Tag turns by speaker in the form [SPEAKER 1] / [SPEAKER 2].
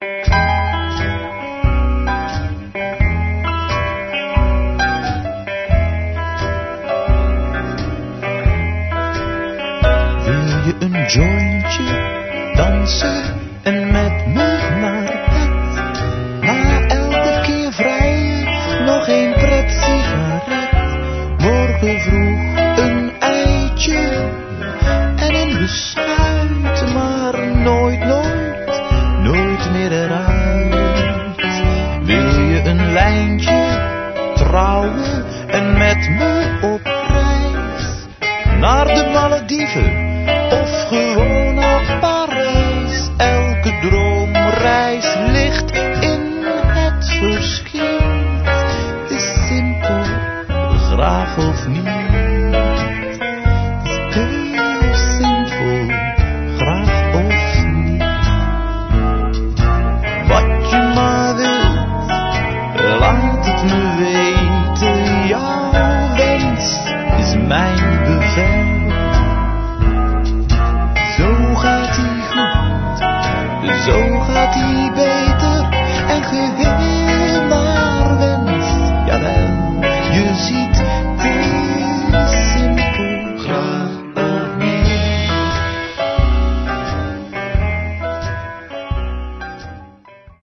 [SPEAKER 1] Wil je een jointje dansen en met me naar bed? Na elke keer vrijen nog een pret sigaret. Morgen vroeg een eitje en een beschuit, en met me op reis? Naar de Malediven of gewoon naar Parijs. Elke droomreis ligt in het verschiet. Is simpel, graag of niet. Is heel mijn bevel. Zo gaat hij goed, zo gaat hij beter